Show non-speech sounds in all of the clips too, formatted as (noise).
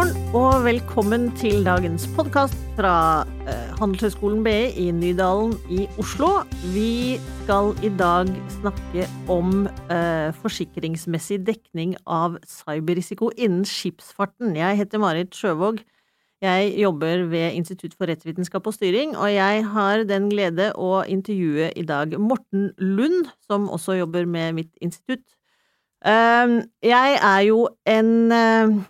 morgen og velkommen til dagens podkast fra eh, Handelshøyskolen BI i Nydalen i Oslo. Vi skal i dag snakke om eh, forsikringsmessig dekning av cyberrisiko innen skipsfarten. Jeg heter Marit Sjøvåg. Jeg jobber ved Institutt for rettsvitenskap og styring, og jeg har den glede å intervjue i dag Morten Lund, som også jobber med mitt institutt. Eh, jeg er jo en eh,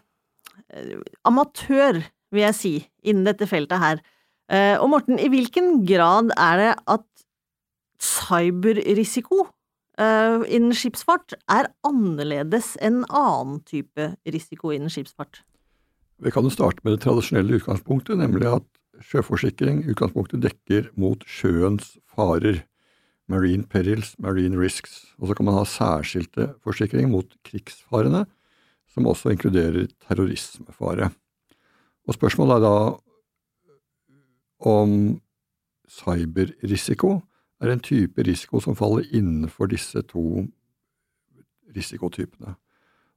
amatør, vil jeg si, innen dette feltet her. Eh, og Morten, i hvilken grad er det at cyberrisiko uh, innen skipsfart er annerledes enn annen type risiko innen skipsfart? Vi kan jo starte med det tradisjonelle utgangspunktet, nemlig at sjøforsikring i utgangspunktet dekker mot sjøens farer. Marine perils, marine risks. Og så kan man ha særskilte forsikringer mot krigsfarene, som også inkluderer terrorismefare. Og spørsmålet er da om cyberrisiko er en type risiko som faller innenfor disse to risikotypene.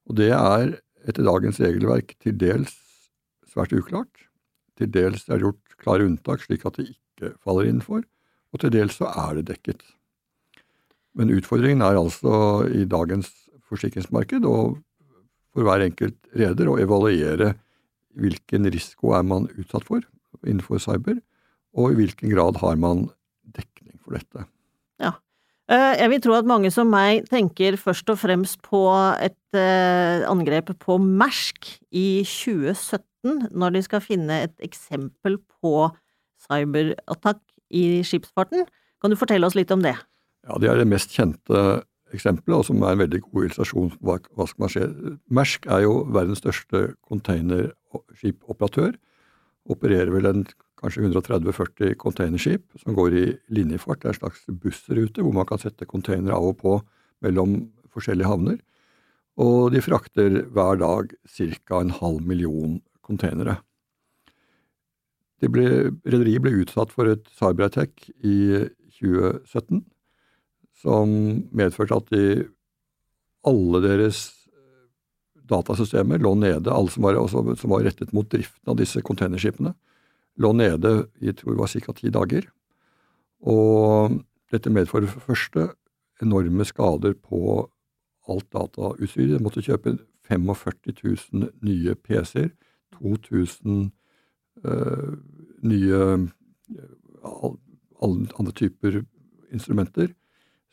Og det er etter dagens regelverk til dels svært uklart. Til dels er det gjort klare unntak slik at det ikke faller innenfor, og til dels så er det dekket. Men utfordringen er altså i dagens forsikringsmarked og for hver enkelt reder å evaluere hvilken risiko er man utsatt for innenfor cyber, og i hvilken grad har man dekning for dette. Ja. Jeg vil tro at mange som meg tenker først og fremst på et angrep på Mersk i 2017, når de skal finne et eksempel på cyberattakk i skipsfarten. Kan du fortelle oss litt om det? Ja, Det er det mest kjente eksempelet, og som er en veldig god illustrasjon på hva, som kan skje. Mersk er jo verdens største containerskipoperatør. Opererer vel en kanskje 130-40 containerskip som går i linjefart. Det er en slags bussrute hvor man kan sette containere av og på mellom forskjellige havner. Og de frakter hver dag ca. en halv million containere. Rederiet ble utsatt for et cyberattack i 2017 som medførte at de, alle deres datasystemer lå nede, alle som var, også, som var, rettet mot driften av disse containerskipene, lå nede i tror det var ca. ti dager. Og dette medfører for det første enorme skader på alt datautstyr. De måtte kjøpe 45 000 nye PC-er, 2000 øh, nye alle andre typer instrumenter.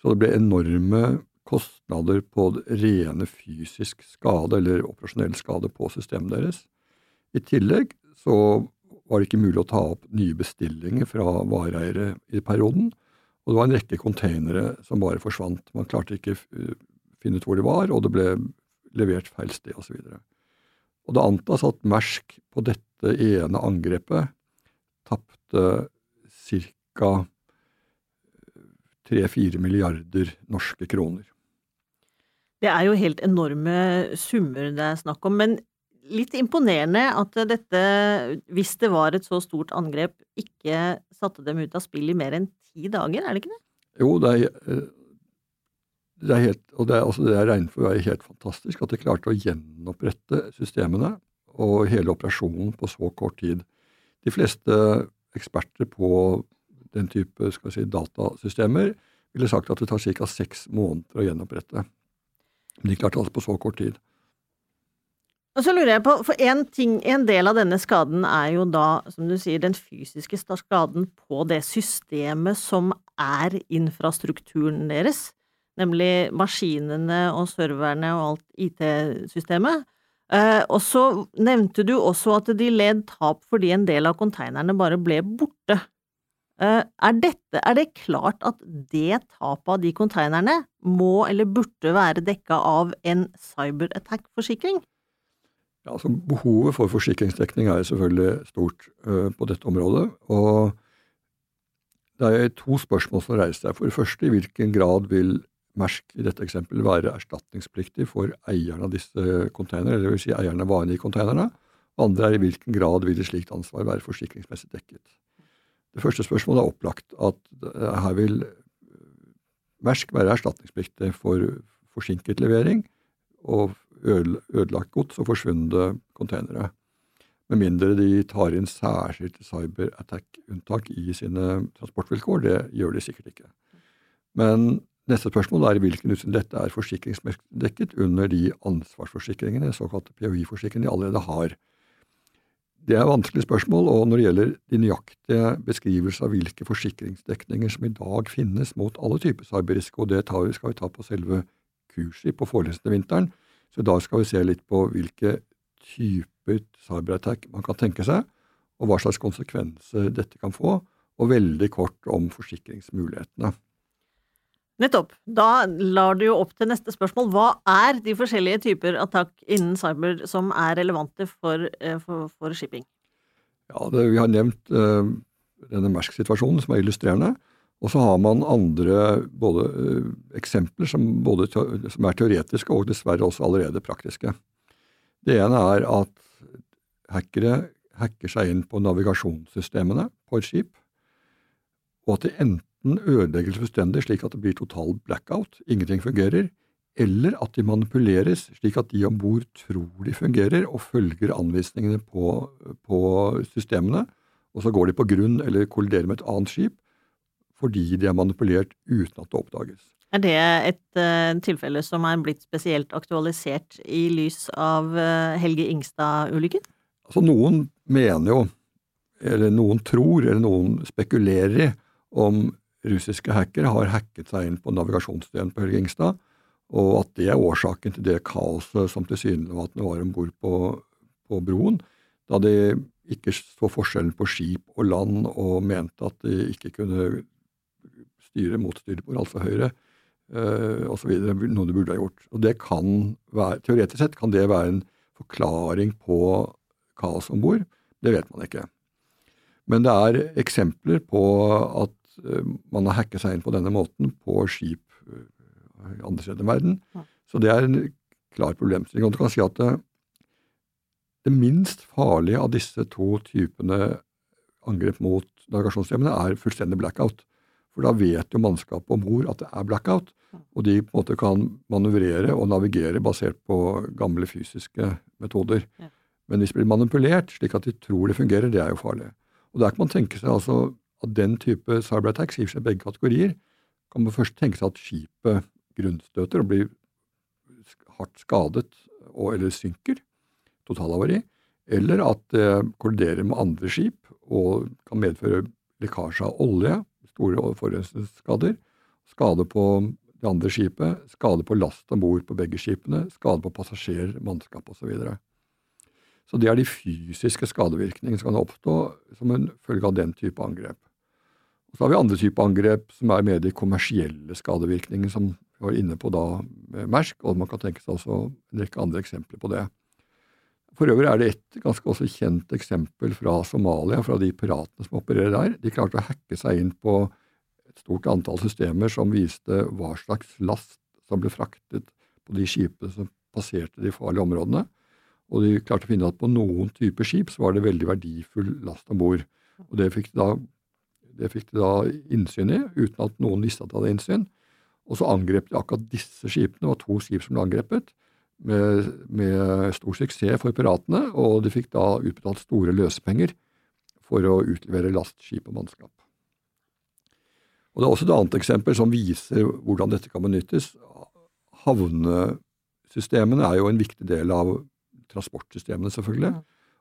Så det ble enorme kostnader på rene fysisk skade eller operasjonell skade på systemet deres. I tillegg så var det ikke mulig å ta opp nye bestillinger fra vareeiere i perioden. Og det var en rekke containere som bare forsvant. Man klarte ikke å finne ut hvor de var, og det ble levert feil sted osv. Og, og det antas at Mersk på dette ene angrepet tapte ca. 3-4 milliarder norske kroner. Det er jo helt enorme summer det er snakk om, men litt imponerende at dette, hvis det var et så stort angrep, ikke satte dem ut av spill i mer enn ti dager, er det ikke det? Jo, det er, eh, det er helt, og det er, altså det er regnet for å være helt fantastisk at de klarte å gjenopprette systemene og hele operasjonen på så kort tid. De fleste eksperter på den type skal si, datasystemer ville sagt at det tar ca. seks måneder å gjenopprette. Men de klarte altså på så kort tid. Og så lurer jeg på, for en, ting, en del av denne skaden er jo da, som du sier, den fysiske skaden på det systemet som er infrastrukturen deres, nemlig maskinene og serverne og alt IT-systemet. Eh, og så nevnte du også at de led tap fordi en del av konteinerne bare ble borte. Eh, er, dette, er det klart at det tapet av de konteinerne må eller burde være dekka av en cyberattack-forsikring? Ja, altså Behovet for forsikringsdekning er selvfølgelig stort uh, på dette området. og Det er to spørsmål som reiser seg. For det første, i hvilken grad vil Mersk i dette eksempelet være erstatningspliktig for eierne av disse konteinerne, eller vil si eierne av varene i konteinerne? Andre er i hvilken grad vil et slikt ansvar være forsikringsmessig dekket. Det første spørsmålet er opplagt at eh, her vil Mersk være erstatningspliktig for forsinket levering og ødelagt gods og forsvunne containere. Med mindre de tar inn særskilte cyberattack-unntak i sine transportvilkår. Det gjør de sikkert ikke. Men neste spørsmål er i hvilken utstrekning dette er forsikringsdekket under de ansvarsforsikringene, såkalte POI-forsikringene, de allerede har. Det er vanskelige spørsmål, og når det gjelder de nøyaktige beskrivelser av hvilke forsikringsdekninger som i dag finnes mot alle typer cyberrisiko, det skal vi ta på selve kurset på forelesningen til vinteren, så da skal vi se litt på hvilke typer cyberattack man kan tenke seg, og hva slags konsekvenser dette kan få, og veldig kort om forsikringsmulighetene. Nettopp. Da lar du jo opp til neste spørsmål. Hva er de forskjellige typer attakk innen cyber som er relevante for, eh, for, for shipping? Ja, det, Vi har nevnt uh, denne Mersk-situasjonen, som er illustrerende. Og så har man andre både, uh, eksempler som, både, som, er teoretiske og dessverre også allerede praktiske. Det ene er at hackere hacker seg inn på navigasjonssystemene på et skip, og at de enten enten ødelegges fullstendig slik at det blir total blackout, ingenting fungerer, eller at de manipuleres slik at de om bord tror de fungerer og følger anvisningene på, på, systemene, og så går de på grunn eller kolliderer med et annet skip fordi de er manipulert uten at det oppdages. Er det et uh, tilfelle som er blitt spesielt aktualisert i lys av uh, Helge Ingstad-ulykken? Altså, noen mener jo, eller noen tror, eller noen spekulerer i om russiske hackere har hacket seg inn på navigasjonsdelen på Helge Ingstad, og at det er årsaken til det kaoset som tilsynelatende var om bord på, på, broen, da de ikke så forskjellen på skip og land og mente at de ikke kunne styre mot styrbord, altså høyre, øh, osv., noe de burde ha gjort. Og det kan være, Teoretisk sett kan det være en forklaring på kaos om bord. Det vet man ikke. Men det er eksempler på at Eh, man har hacket seg inn på denne måten på skip eh, andre steder i verden. Så det er en klar problemstilling. Og du kan si at det, det minst farlige av disse to typene angrep mot navigasjonssystemene er fullstendig blackout. For da vet jo mannskapet om bord at det er blackout, og de på en måte kan manøvrere og navigere basert på gamle fysiske metoder. Men hvis det blir manipulert slik at de tror det fungerer, det er jo farlig. Og Der kan man tenke seg altså at den type cyberattacks gir seg begge kategorier. Kan man først tenke seg at skipet grunnstøter og blir hardt skadet og, eller synker, totalhavari, eller at det kolliderer med andre skip og kan medføre lekkasje av olje, store forurensningsskader, skade på det andre skipet, skade på last om bord på begge skipene, skade på passasjerer, mannskap osv. Så, videre. så det er de fysiske skadevirkningene som kan oppstå som en følge av den type angrep. Og så har vi andre typer angrep som er mer de kommersielle skadevirkningene, som vi var inne på da med Mersk, og man kan tenke seg også en rekke andre eksempler på det. For øvrig er det et ganske også kjent eksempel fra Somalia, fra de piratene som opererer der. De klarte å hacke seg inn på et stort antall systemer som viste hva slags last som ble fraktet på de skipene som passerte de farlige områdene. Og de klarte å finne at på noen typer skip så var det veldig verdifull last om bord. Og det fikk de da det fikk de da innsyn i, uten at noen visste at de hadde innsyn. Og så angrep de akkurat disse skipene. Det var to skip som ble angrepet, med, med stor suksess for piratene, og de fikk da utbetalt store løsepenger for å utlevere last, skip og mannskap. Og Det er også et annet eksempel som viser hvordan dette kan benyttes. Havnesystemene er jo en viktig del av transportsystemene, selvfølgelig.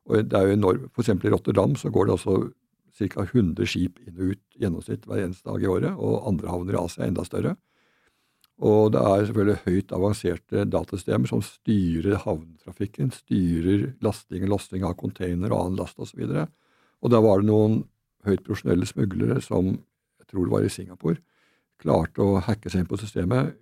Og det er jo enormt, For eksempel i Rotterdam så går det altså ca. 100 skip inn og ut gjennomsnitt hver eneste dag i året, og andre havner i Asia er enda større. Og det er selvfølgelig høyt avanserte datasystemer som styrer havnetrafikken, styrer lasting og lasting av container og annen last osv. Og, og da var det noen høyt profesjonelle smuglere som, jeg tror det var i Singapore, klarte å hacke seg inn på systemet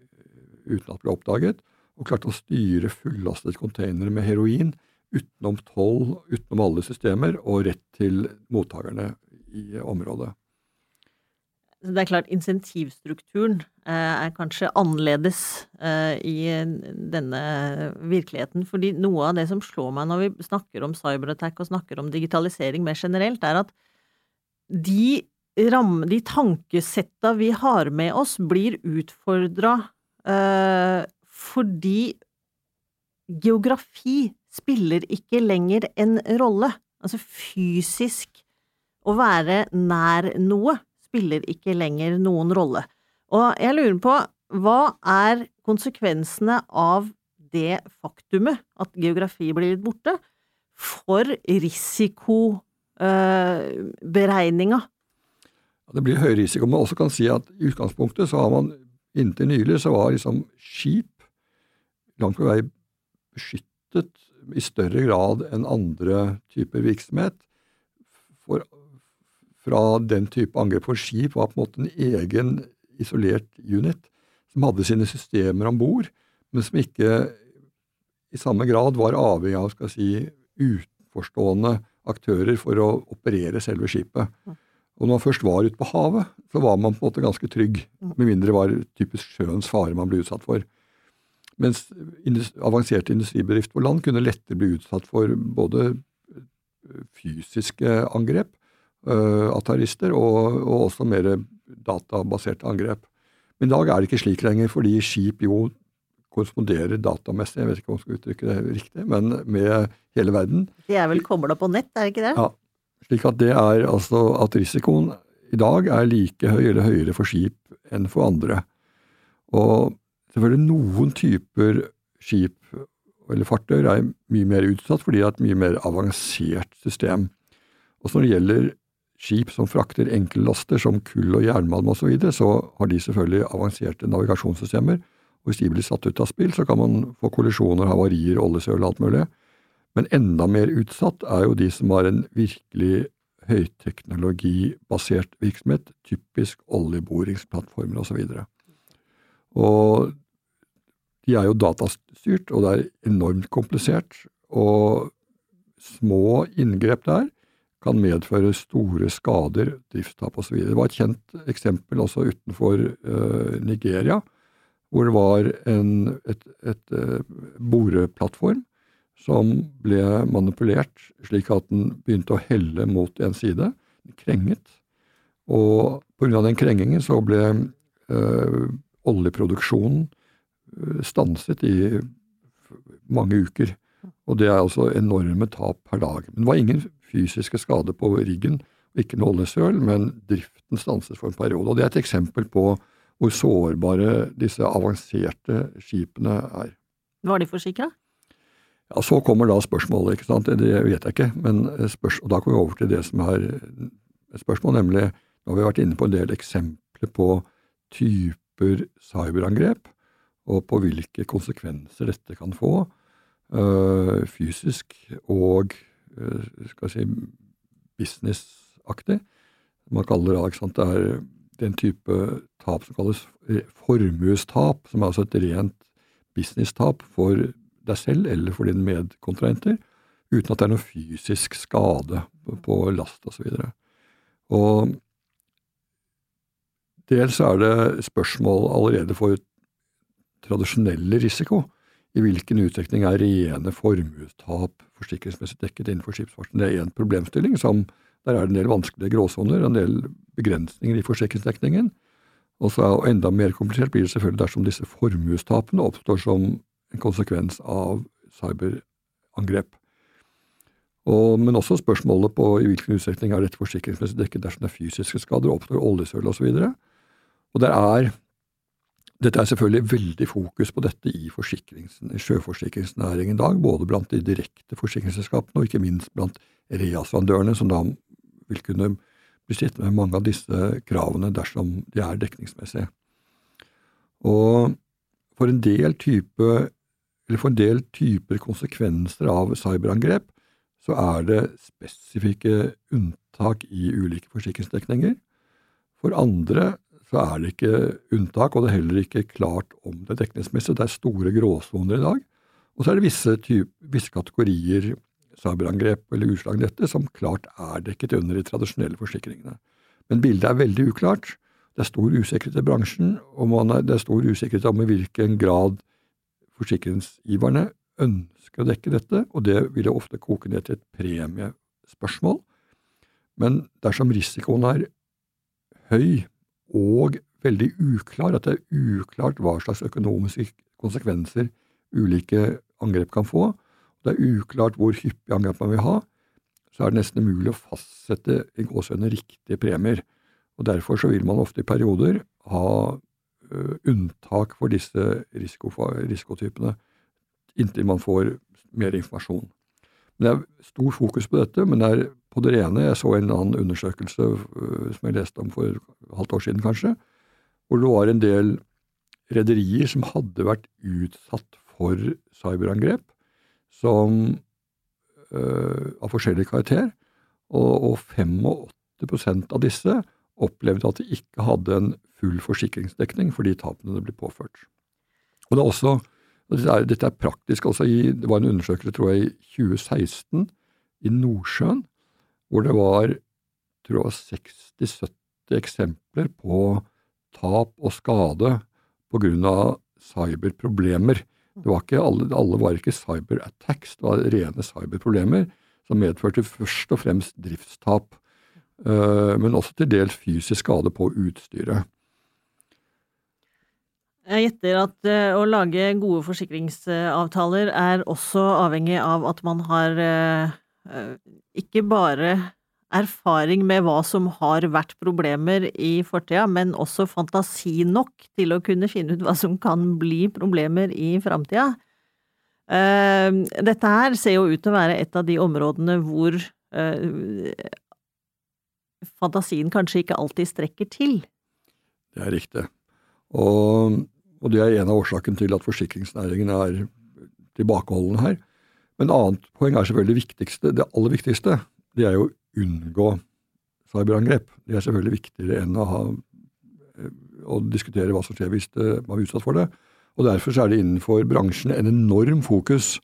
uten at det ble oppdaget, og klarte å styre fullastet containere med heroin utenom toll, utenom alle systemer, og rett til mottakerne i området. Det er klart insentivstrukturen eh, er kanskje annerledes eh, i denne virkeligheten. fordi noe av det som slår meg når vi snakker om cyberattack og snakker om digitalisering mer generelt, er at de, ram, de tankesetta vi har med oss, blir utfordra eh, fordi geografi spiller ikke lenger en rolle Altså fysisk å være nær noe spiller ikke lenger noen rolle. Og jeg lurer på, hva er konsekvensene av det faktumet at geografi blir litt borte, for risikoberegninga? Det blir høy risiko. men også kan si at i utgangspunktet så har man inntil nylig så var liksom skip langt på vei beskyttet i større grad enn andre typer virksomhet for, fra den type angrep. For skip var på en måte en egen isolert unit som hadde sine systemer om bord, men som ikke i samme grad var avhengig av skal si, utenforstående aktører for å operere selve skipet. Og når man først var ute på havet, så var man på en måte ganske trygg, med mindre det var typisk sjøens fare man ble utsatt for. Mens avanserte industribedrifter på land kunne lettere bli utsatt for både fysiske angrep uh, av terrorister, og, og, også mer databaserte angrep. Men i dag er det ikke slik lenger, fordi skip jo korresponderer datamessig, jeg vet ikke om jeg skal uttrykke det riktig, men med hele verden. De er vel kobla på nett, er det ikke det? Ja. Slik at det er altså at risikoen i dag er like høy eller høyere for skip enn for andre. Og selvfølgelig noen typer skip eller fartøyer er mye mer utsatt fordi det er et mye mer avansert system. Også når det gjelder skip som frakter enkellaster som kull og jernmalm osv., så, videre, så har de selvfølgelig avanserte navigasjonssystemer hvis de blir satt ut av spill, så kan man få kollisjoner, havarier, oljesøl og alt mulig. Men enda mer utsatt er jo de som har en virkelig høyteknologibasert virksomhet, typisk oljeboringsplattformer osv. Og, så og de er jo datastyrt, og det er enormt komplisert. Og små inngrep der kan medføre store skader, driftstap osv. Det var et kjent eksempel også utenfor uh, Nigeria hvor det var en et, et, et eh, boreplattform som ble manipulert slik at den begynte å helle mot en side. Krenget. Og på grunn av den krengingen så ble øh, oljeproduksjonen eh, stanset i mange uker. Og det er altså enorme tap per dag. Men det var ingen fysiske skader på riggen, ikke noe oljesøl, men driften stanses for en periode. Og det er et eksempel på hvor sårbare disse avanserte skipene er. Var de forsikra? Ja, Så kommer da spørsmålet, ikke sant. Det vet jeg ikke. Men spørs, og da kommer vi over til det som er et spørsmål, nemlig Nå har vi vært inne på en del eksempler på typer cyberangrep, og på hvilke konsekvenser dette kan få, fysisk og øh, skal si businessaktig. Man kaller det, ikke sant, det er den type tap som kalles formuestap, som er altså et rent business-tap for deg selv eller for dine medkontrahenter, uten at det er noe fysisk skade på last osv. Dels er det spørsmål allerede for tradisjonelle risiko. I hvilken utstrekning er rene formuestap forsikringsmessig dekket innenfor skipsfarten? Det er én problemstilling som der er det en del vanskelige gråsoner, en del begrensninger i forsikringsdekningen. Og så er enda mer komplisert blir det selvfølgelig dersom disse formuestapene oppstår som en konsekvens av cyberangrep. Og, men også spørsmålet på i hvilken utstrekning er dette forsikringsmessig dekket dersom det er fysiske skader, oppstår oljesøl osv. Og, og det er, dette er selvfølgelig veldig fokus på dette i sjøforsikringsnæringen i dag, både blant de direkte forsikringsselskapene og ikke minst blant reasfandørene, som da vil kunne bli sittende med mange av disse kravene dersom de er dekningsmessige. Og for en del type, for en del typer konsekvenser av cyberangrep, så er det spesifikke unntak i ulike forsikringsdekninger. For andre så er det ikke unntak, og det er heller ikke klart om det er dekningsmessig. Det er store gråsoner i dag. Og så er det visse, type, visse kategorier cyberangrep eller utslag dette som klart er dekket under de tradisjonelle forsikringene. Men bildet er veldig uklart. Det er stor usikkerhet i bransjen, og er, det er stor usikkerhet om i hvilken grad forsikringsgiverne ønsker å dekke dette, og det vil jo ofte koke ned til et premiespørsmål. Men dersom risikoen er høy og veldig uklar, at det er uklart hva slags økonomiske konsekvenser ulike angrep kan få, det er uklart hvor hyppig angrep man vil ha, så er det nesten umulig å fastsette i gåsehudene riktige premier. Og Derfor så vil man ofte i perioder ha uh, unntak for disse risikotypene inntil man får mer informasjon. Det er stor fokus på dette, men det er på det rene. Jeg så en annen undersøkelse uh, som jeg leste om for et halvt år siden, kanskje, hvor det var en del rederier som hadde vært utsatt for cyberangrep som, øh, av forskjellig karakter, og, og 85 av disse opplevde at de ikke hadde en full forsikringsdekning for de tapene det ble påført. Og det er også, dette er, dette er praktisk. altså i, Det var en undersøkelse tror jeg, i 2016 i Nordsjøen, hvor det var tror jeg 60-70 eksempler på tap og skade av cyberproblemer. Det var ikke alle, alle var ikke cyberattacks, det var rene cyberproblemer som medførte først og fremst driftstap. Eh, men også til dels fysisk skade på utstyret. Jeg gjetter at eh, å lage gode forsikringsavtaler er også avhengig av at man har eh, ikke bare erfaring med hva som har vært problemer i fortida, men også fantasi nok til å kunne finne ut hva som kan bli problemer i framtida. Dette her ser jo ut til å være et av de områdene hvor fantasien kanskje ikke alltid strekker til. Det er riktig. Og, og det er en av årsakene til at forsikringsnæringen er tilbakeholdende her. Men annet poeng er selvfølgelig viktigste, det aller viktigste. Det er jo å unngå cyberangrep. Det er selvfølgelig viktigere enn å, ha, å diskutere hva som skjer hvis det, man er utsatt for det. Og Derfor er det innenfor bransjen en enorm fokus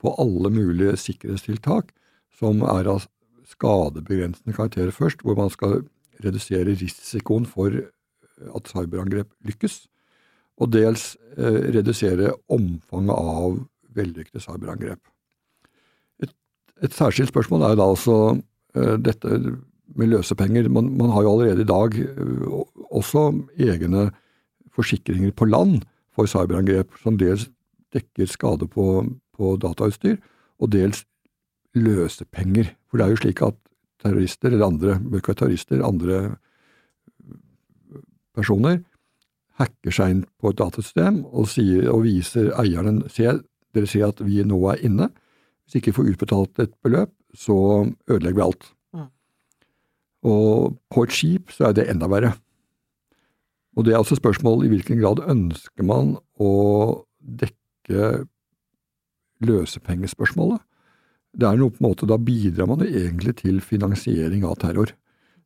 på alle mulige sikkerhetstiltak som er av skadebegrensende karakter først, hvor man skal redusere risikoen for eh, at cyberangrep lykkes, og dels eh, redusere omfanget av vellykkede cyberangrep. Et, et, særskilt spørsmål er da eh, dette med løsepenger. Man, man, har jo allerede i dag eh, også egne forsikringer på land for cyberangrep, som dels dekker skade på, på datautstyr, og dels løsepenger. For det er jo slik at terrorister, eller andre terrorister, andre personer, hacker seg inn på et datasystem og, sier, og viser eierne se, dere ser at vi nå er inne. Hvis ikke får utbetalt et beløp, så ødelegger vi alt. Mm. Og på et skip så er det enda verre. Og det er også spørsmål i hvilken grad ønsker man å dekke løsepengespørsmålet det er noe på en måte, Da bidrar man jo egentlig til finansiering av terror.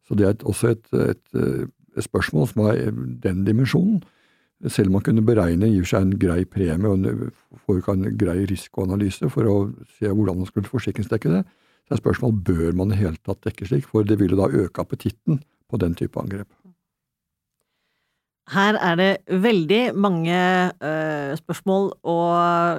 Så det er også et, et, et spørsmål som har den dimensjonen. Selv om man kunne beregne gir seg en grei premie og får en grei risikoanalyse for å se hvordan man skulle forsikringsdekke det, så er spørsmålet bør man i hele tatt dekke slik, for det vil jo da øke appetitten på den type angrep. Her er det veldig mange uh, spørsmål å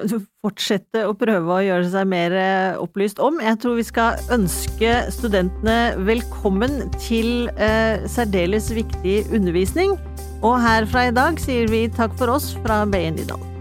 (laughs) fortsette å prøve å gjøre seg mer uh, opplyst om. Jeg tror vi skal ønske studentene velkommen til uh, særdeles viktig undervisning. Og herfra i dag sier vi takk for oss fra BI Nydal.